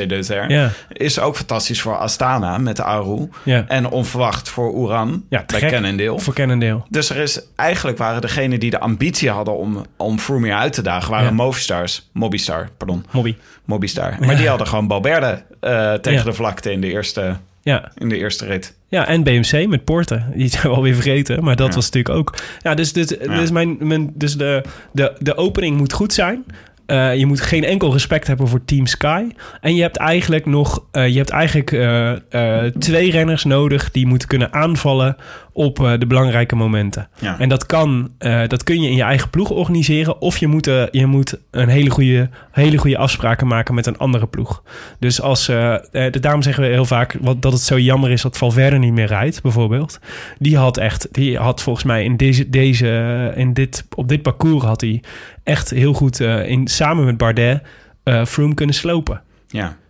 Ja. Is ook fantastisch voor Astana met de Aru. En onverwacht voor Uran Ja, te bij. Cannondale. Voor Cannondale. Dus er is eigenlijk waren degenen die de ambitie hadden om, om Froome uit te dagen, waren Ja. Movistars, Mobistar, pardon, Hobby. Mobistar. Maar die hadden gewoon Balberde eh, tegen Ja. de vlakte in de eerste, Ja. in de eerste rit. Ja, en BMC met Porten. Die zijn we alweer vergeten, maar dat Ja. was natuurlijk ook. Ja, dus, dus, dus, mijn, mijn, dus de, de, de opening moet goed zijn. Eh, je moet geen enkel respect hebben voor Team Sky. En je hebt eigenlijk nog eh, je hebt eigenlijk, eh, twee renners nodig die moeten kunnen aanvallen op de belangrijke momenten. Ja. En dat, kan, dat kun je in je eigen ploeg organiseren. Of je moet, je moet een hele goede, hele goede afspraken maken met een andere ploeg. Dus als, eh, daarom zeggen we heel vaak wat, dat het zo jammer is dat Valverde niet meer rijdt, bijvoorbeeld. Die had echt, die had volgens mij in deze, deze in dit, op dit parcours had hij echt heel goed eh, in, samen met Bardet eh Froome kunnen slopen. ja.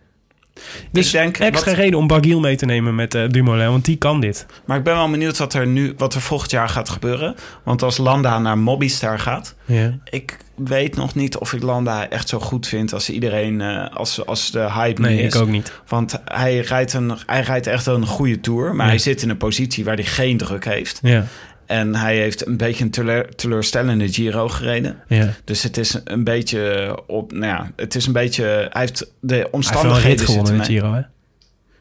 Dus ik denk, extra wat- reden om Barguil mee te nemen met eh, Dumoulin, want die kan dit. maar ik ben wel benieuwd wat er nu, wat er volgend jaar gaat gebeuren. Want als Landa naar Mobistar gaat, Ja. ik weet nog niet of ik Landa echt zo goed vind als iedereen, als, als de hype Nee, is. ik ook niet. Want hij rijdt, een, hij rijdt echt een goede tour, maar Ja. hij zit in een positie waar hij geen druk heeft. Ja, En hij heeft een beetje een teleur- teleurstellende Giro gereden. ja. Dus het is een beetje op, nou ja, het is een beetje, hij heeft de Hij heeft omstandigheden gewonnen de. Giro, hè?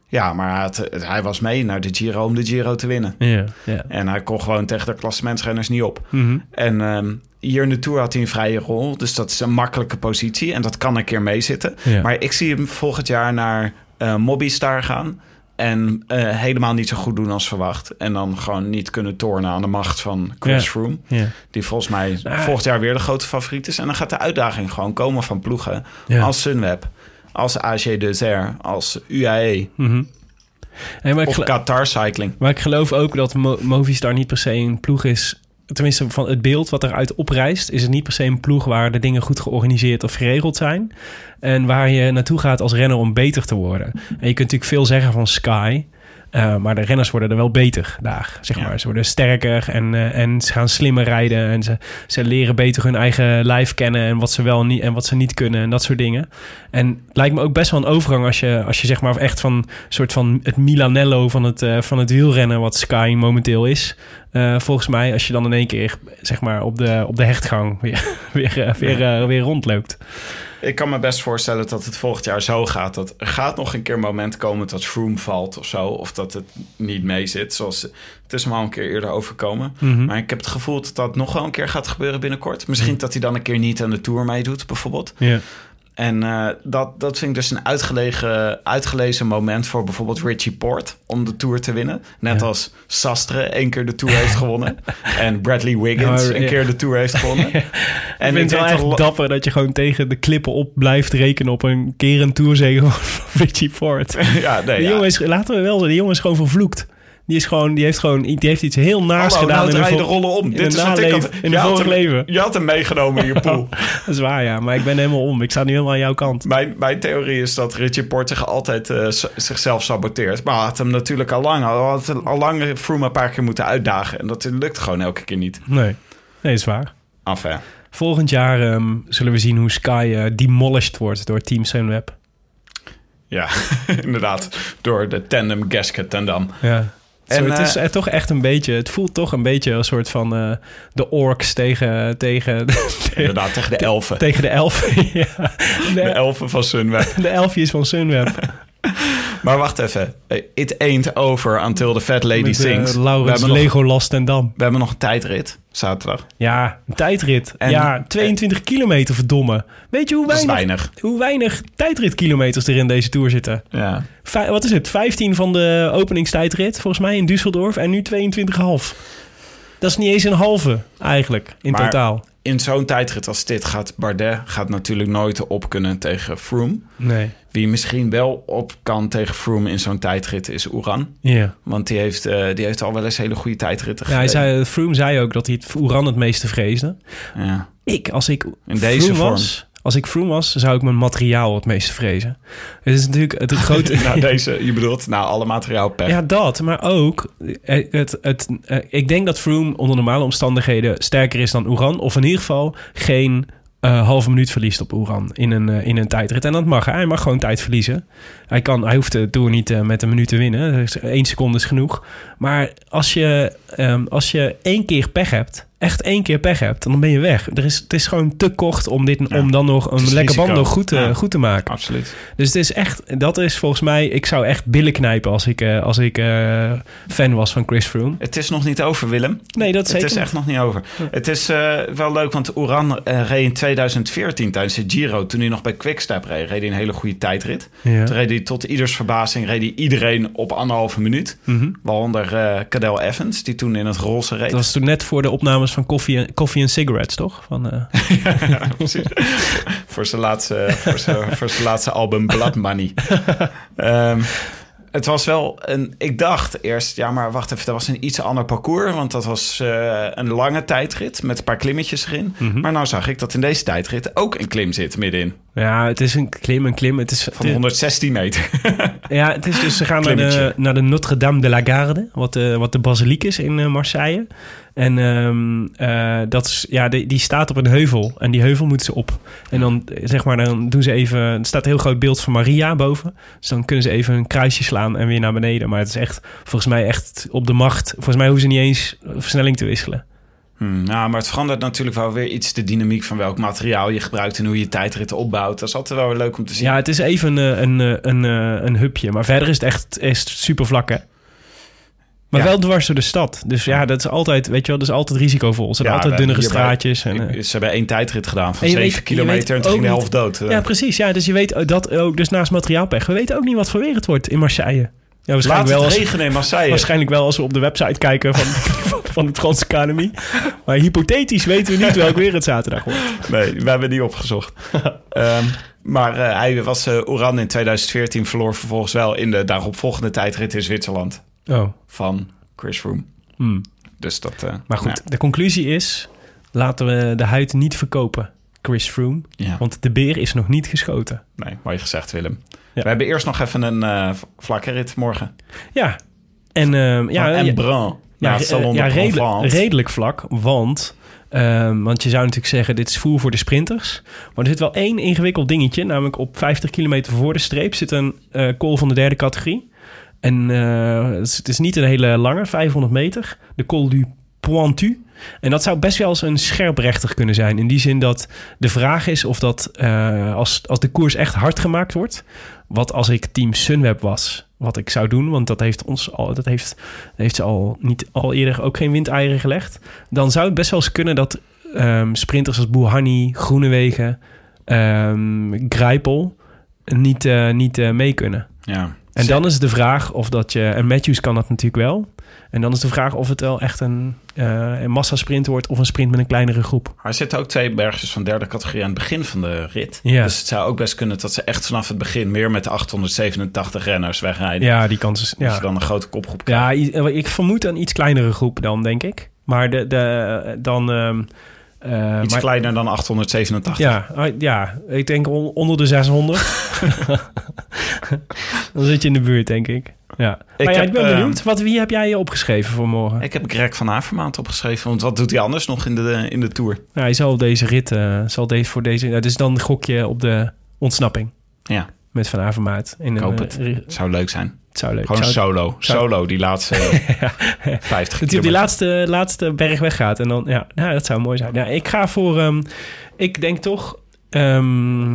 Ja, maar hij, had- hij was mee naar de Giro om de Giro te winnen. Ja, ja. En hij kon gewoon tegen de klassementsrenners niet op. Mhm. En ehm, hier in de Tour had hij een vrije rol. Dus dat is een makkelijke positie. En dat kan een keer meezitten. Maar ik zie hem volgend jaar naar eh Mobistar gaan. En eh, helemaal niet zo goed doen als verwacht. En dan gewoon niet kunnen tornen aan de macht van Chris Ja. Froome. Ja. Die volgens mij Ah. volgend jaar weer de grote favoriet is. En dan gaat de uitdaging gewoon komen van ploegen. Ja. Als Sunweb, als AG Deser, als UAE Mhm. Of Qatar Cycling. maar ik geloof ook dat Mo Movistar niet per se een ploeg is... Tenminste, van het beeld wat eruit oprijst... is het niet per se een ploeg waar de dingen goed georganiseerd of geregeld zijn. En waar je naartoe gaat als renner om beter te worden. En je kunt natuurlijk veel zeggen van Sky... eh, maar de renners worden er wel beter daar, zeg Ja. maar. Ze worden sterker en, eh, en ze gaan slimmer rijden. En ze, ze leren beter hun eigen lijf kennen... en wat ze wel niet en wat ze niet kunnen en dat soort dingen. En het lijkt me ook best wel een overgang als je, als je zeg maar echt van soort van het Milanello van het, eh, van het wielrennen, wat Sky momenteel is. Eh, volgens mij, als je dan in één keer zeg maar op de, op de hechtgang weer, weer, eh, weer, eh, weer rondloopt. Ik kan me best voorstellen dat het volgend jaar zo gaat. Dat er gaat nog een keer een moment komen dat Froome valt of zo. Of dat het niet mee zit. Zoals het is al een keer eerder overkomen. Mhm. Maar ik heb het gevoel dat dat nog wel een keer gaat gebeuren binnenkort. Misschien dat hij dan een keer niet aan de Tour meedoet bijvoorbeeld. Ja. En eh, dat, dat vind ik dus een uitgelegen, uitgelezen moment voor bijvoorbeeld Richie Port om de Tour te winnen. Net Ja. als Sastre één keer de Tour heeft gewonnen. En Bradley Wiggins Ja, een ja. keer de Tour heeft gewonnen. En ik vind het wel echt dapper dat je gewoon tegen de klippen op blijft rekenen op een keer een tourzege van Richie Ford. Ja, nee, Die ja. jongen is, laten we wel jongen is gewoon vervloekt. Die, is gewoon, die, heeft gewoon, die heeft iets heel naars Hallo, gedaan. nou draai je de rollen om. Dit is wat ik had- in je had hem- leven. Je had hem meegenomen in je pool. Dat is waar, ja. Maar ik ben helemaal om. Ik sta nu helemaal aan jouw kant. Mijn, mijn theorie is dat Richie Port zich altijd eh, zichzelf saboteert. Maar hij had hem natuurlijk al lang. Had al lang Froome een paar keer moeten uitdagen. En dat lukt gewoon elke keer niet. Nee, nee, is waar. Enfin, Volgend jaar ehm, zullen we zien hoe Sky eh, demolished wordt door Team Sunweb. ja, inderdaad. Door de tandem Gasket Tandam. Ja. En, Zo, het is eh, toch echt een beetje... Het voelt toch een beetje een soort van eh, de orks tegen, tegen, Inderdaad, tegen de elfen. tegen de elfen. ja. De de, elfen van Sunweb. de elfjes van Sunweb. Maar wacht even. Eh, It ain't over until the fat lady Met, eh, sings. we, Laurens hebben nog, Legolas ten Dam. we hebben nog een tijdrit. Zaterdag. Ja, een tijdrit. En- ja, 22 kilometer, verdomme. Weet je hoe weinig, weinig. hoe weinig tijdritkilometers er in deze Tour zitten? Ja. Vij- wat is het? 15 van de openingstijdrit, volgens mij in Düsseldorf. En nu 22,5. Dat is niet eens een halve, eigenlijk, in Maar- totaal. In zo'n tijdrit als dit gaat Bardet gaat natuurlijk nooit op kunnen tegen Froome. Nee. Wie misschien wel op kan tegen Froome in zo'n tijdrit is Oeran. Ja. Want die heeft, eh, die heeft al wel eens hele goede tijdritten Ja, hij zei, Froome zei ook dat hij het Oeran het meeste vreesde. Ja. Ik, als ik In deze Froome vorm. was, als ik Froome was, zou ik mijn materiaal het meeste vrezen. Het is natuurlijk het grote... Nou, deze, je bedoelt, nou, alle materiaal per. Ja, dat. Maar ook, eh, het, het, eh, ik denk dat Froome onder normale omstandigheden sterker is dan Oeran. Of in ieder geval geen eh, halve minuut verliest op Oeran in een, in een tijdrit. En dat mag hij. Hij mag gewoon tijd verliezen. Hij, kan, hij hoeft de Tour niet eh, met een minuut te winnen. Één seconde is genoeg. Maar als je, ehm, als je één keer pech hebt... Echt één keer pech hebt, dan ben je weg. Er is, het is gewoon te kort om, dit, Ja, om dan nog het een lekker band nog goed te, Ja. goed te maken. Absoluut. Dus het is echt, dat is volgens mij, ik zou echt billen knijpen als ik, eh, als ik eh, fan was van Chris Froome. Het is nog niet over, Willem. Nee, dat Het zeker. is echt nog niet over. Het is eh, wel leuk, want Oeran eh, reed in 2014 tijdens de Giro. Toen hij nog bij Quickstep reed, reed hij een hele goede tijdrit. Ja. Toen reed hij tot ieders verbazing reed hij iedereen op anderhalve minuut. Mhm. Waaronder eh Cadel Evans, die toen in het roze reed. Dat was toen net voor de opnames van Coffee en, Coffee and Cigarettes, toch? Van, eh, Ja, precies. voor, zijn laatste, voor, zijn, voor zijn laatste album Blood Money. Ehm, het was wel een... Ik dacht eerst, ja, maar wacht even, dat was een iets ander parcours. Want dat was eh, een lange tijdrit met een paar klimmetjes erin. Mhm. Maar nou zag ik dat in deze tijdrit ook een klim zit middenin. ja, het is een klim, een klim. Het is, Van 116 meter. ja, het is dus, ze gaan naar de, naar de Notre-Dame de la Garde, wat de, wat de basiliek is in eh, Marseille. En ehm, eh, dat is, ja, die, die staat op een heuvel. En die heuvel moeten ze op. En dan, eh, zeg maar, dan doen ze even... Er staat een heel groot beeld van Maria boven. Dus dan kunnen ze even een kruisje slaan en weer naar beneden. Maar het is echt, volgens mij echt op de macht. Volgens mij hoeven ze niet eens versnelling te wisselen. Hmm, nou, maar het verandert natuurlijk wel weer iets de dynamiek van welk materiaal je gebruikt en hoe je tijdritten opbouwt. Dat is altijd wel weer leuk om te zien. Ja, het is even een, een, een, een, eh, een hupje. Maar verder is het echt is super vlak, hè? Maar Ja. wel dwars door de stad. Dus ja, dat is altijd, weet je wel, dat is altijd risicovol. Er zijn Ja, altijd dunnere hebben straatjes. En, eh, Ze hebben één tijdrit gedaan van En je 7 weet- je kilometer en toen ging de helft dood. Ja, precies. Ja, dus je weet dat ook, dus naast materiaalpech, we weten ook niet wat voor weer het wordt in Marseille. Ja, Laat waarschijnlijk wel, het als, regenen in Marseille. waarschijnlijk wel als we op de website kijken van, van, de Franse Academie. Maar hypothetisch weten we niet welk weer het zaterdag wordt. Nee, we hebben die opgezocht. Ehm, maar eh, hij was eh Oran in 2014, verloor vervolgens wel in de daaropvolgende tijdrit in Zwitserland Oh. van Chris Froome. Hmm. Dus dat... eh, Maar goed, nou, de conclusie is, laten we de huid niet verkopen, Chris Froome. ja. Want de beer is nog niet geschoten. Nee, mooi gezegd, Willem. Ja. We hebben eerst nog even een eh vlakke rit morgen. Ja. En ehm, ja, en Brun. ja, Salon ja de redelijk, redelijk vlak. Want, ehm, want je zou natuurlijk zeggen, dit is voer voor de sprinters. Maar er zit wel één ingewikkeld dingetje. Namelijk op 50 kilometer voor de streep zit een call van de derde categorie. En eh, het, is, niet een hele lange, 500 meter. De Col du Pointu. En dat zou best wel eens een scherprechter kunnen zijn. In die zin dat de vraag is of dat eh, als, als de koers echt hard gemaakt wordt. Wat als ik team Sunweb was, wat ik zou doen. Want dat heeft ons al, dat heeft, heeft ze al niet al eerder ook geen windeieren gelegd. Dan zou het best wel eens kunnen dat ehm, sprinters als Bouhanni, Groenewegen, ehm Grijpel niet, eh, niet mee kunnen. Ja. En dan is de vraag of dat je... En Matthews kan dat natuurlijk wel. En dan is de vraag of het wel echt een, eh een massasprint wordt... of een sprint met een kleinere groep. Maar er zitten ook twee bergjes van derde categorie aan het begin van de rit. Ja. Dus het zou ook best kunnen dat ze echt vanaf het begin meer met de 887 renners wegrijden. Ja, die kans is... Ja, je dan een grote kopgroep krijgt. ja i- ik vermoed een iets kleinere groep dan, denk ik. Maar de, de, dan... ehm, eh, Iets maar- kleiner dan 887. Ja, ah, ja, ik denk on- onder de 600. Dan zit je in de buurt, denk ik. Ja. Ik maar ja, heb, ik ben eh, benieuwd. Wat, wie heb jij opgeschreven voor morgen? Ik heb Greg van Avermaat opgeschreven. Want wat doet hij anders nog in de, in de Tour? Ja, hij zal deze rit, eh, zal deze voor deze... ja, dus dan gok je op de ontsnapping Ja, met Van Avermaat. In een, het. eh, ri- Zou leuk zijn. het zou leuk Gewoon zou- solo. zou- Solo, die laatste 50 Dat op die laatste, laatste berg weggaat. En dan, ja, ja, dat zou mooi zijn. Ja, ik ga voor, ehm, ik denk toch, ehm,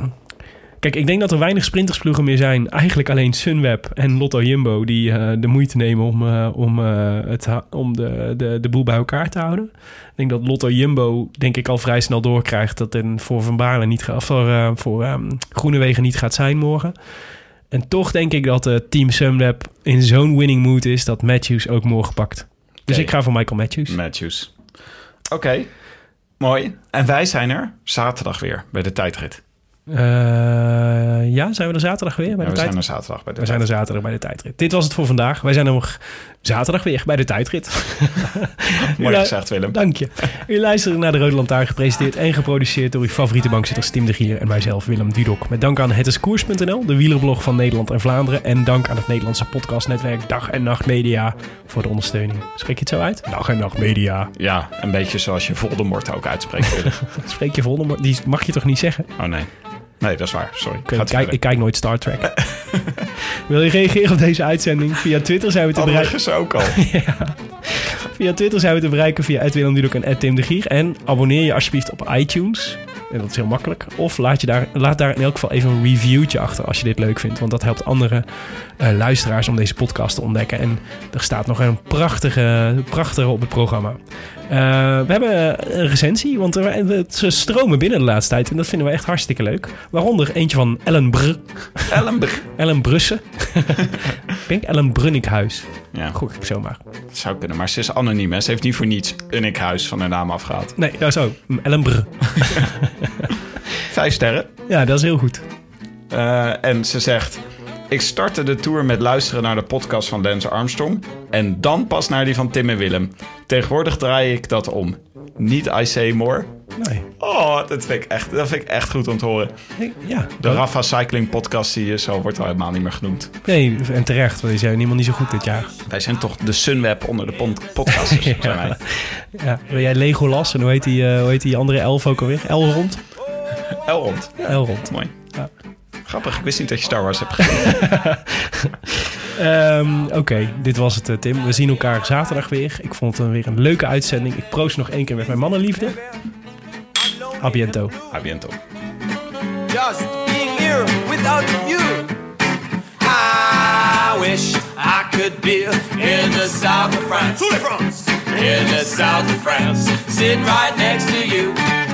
kijk, ik denk dat er weinig sprintersploegen meer zijn. Eigenlijk alleen Sunweb en Lotto Jumbo die eh, de moeite nemen om, eh, om, eh, het, om de, de, de boel bij elkaar te houden. Ik denk dat Lotto Jumbo, denk ik, al vrij snel doorkrijgt dat het voor Van Baarle niet gaat, voor, voor ehm, Groenewegen niet gaat zijn morgen. En toch denk ik dat het team Sunweb in zo'n winning mood is dat Matthews ook morgen pakt. Dus ik ga voor Michael Matthews. Matthews. Oké, mooi. En wij zijn er zaterdag weer bij de tijdrit. Eh, ja, zijn we er zaterdag weer bij Ja, de we zijn er zaterdag bij de We zijn er zaterdag bij de tijdrit. Dit was het voor vandaag. Wij zijn er nog zaterdag weer bij de tijdrit. Mooi gezegd, Willem. Dank je. U luistert naar de Rode Lantaarn, gepresenteerd en geproduceerd door uw favoriete bankzitters Tim de Gier en mijzelf, Willem Dudok. Met dank aan hetiskoers.nl, de wielerblog van Nederland en Vlaanderen. En dank aan het Nederlandse podcastnetwerk Dag en Nacht Media voor de ondersteuning. Spreek je het zo uit? Dag en Nacht Media. Ja, een beetje zoals je Voldemort ook uitspreekt. Spreek je Voldemort? Die mag je toch niet zeggen? Oh nee. Nee, dat is waar. Sorry. Ik, Gaat kijk, ik kijk nooit Star Trek. Wil je reageren op deze uitzending? Via Twitter zijn we te bereiken. Overigens ook al. Via Twitter zijn we te bereiken via Willem Dudok en Tim de Gier. En abonneer je alsjeblieft op iTunes. En dat is heel makkelijk. Of laat, je daar, laat daar in elk geval even een reviewtje achter als je dit leuk vindt. Want dat helpt andere eh, luisteraars om deze podcast te ontdekken. En er staat nog een prachtige, prachtige op het programma. Eh, we hebben een recensie, want er, ze stromen binnen de laatste tijd. En dat vinden we echt hartstikke leuk. Waaronder eentje van Ellen Br. Ellenberg. Ellen Brussen. ik denk Ellen Brunnikhuis. Ja, Gok ik zomaar. dat zou kunnen. Maar ze is anoniem. Hè? Ze heeft niet voor niets een huis van haar naam afgehaald. Nee, dat zo. Ellen Br. Vijf sterren. Ja, dat is heel goed. Eh, en ze zegt... Ik startte de tour met luisteren naar de podcast van Lance Armstrong... en dan pas naar die van Tim en Willem. Tegenwoordig draai ik dat om. Niet I say more. Nee. Oh, dat vind ik echt, dat vind ik echt goed om te horen. Nee, ja. De Rafa Cycling podcast die je zo wordt al helemaal niet meer genoemd. Nee, en terecht, want die zijn helemaal niet zo goed dit jaar. Wij zijn toch de Sunweb onder de podcasters. Ja. zijn wij. Ja. Ben jij Legolas en hoe heet die, eh, hoe heet die andere elf ook alweer? Elrond? Elrond. Ja, Elrond. Mooi. Ja. Grappig, ik wist niet dat je Star Wars hebt gezien. Ehm, Oké, dit was het, eh, Tim. We zien elkaar zaterdag weer. Ik vond het weer een leuke uitzending. Ik proost nog één keer met mijn mannenliefde. A biento. A biento. just being here without you. I wish I could be in the south of France. In the south of France, sitting right next to you.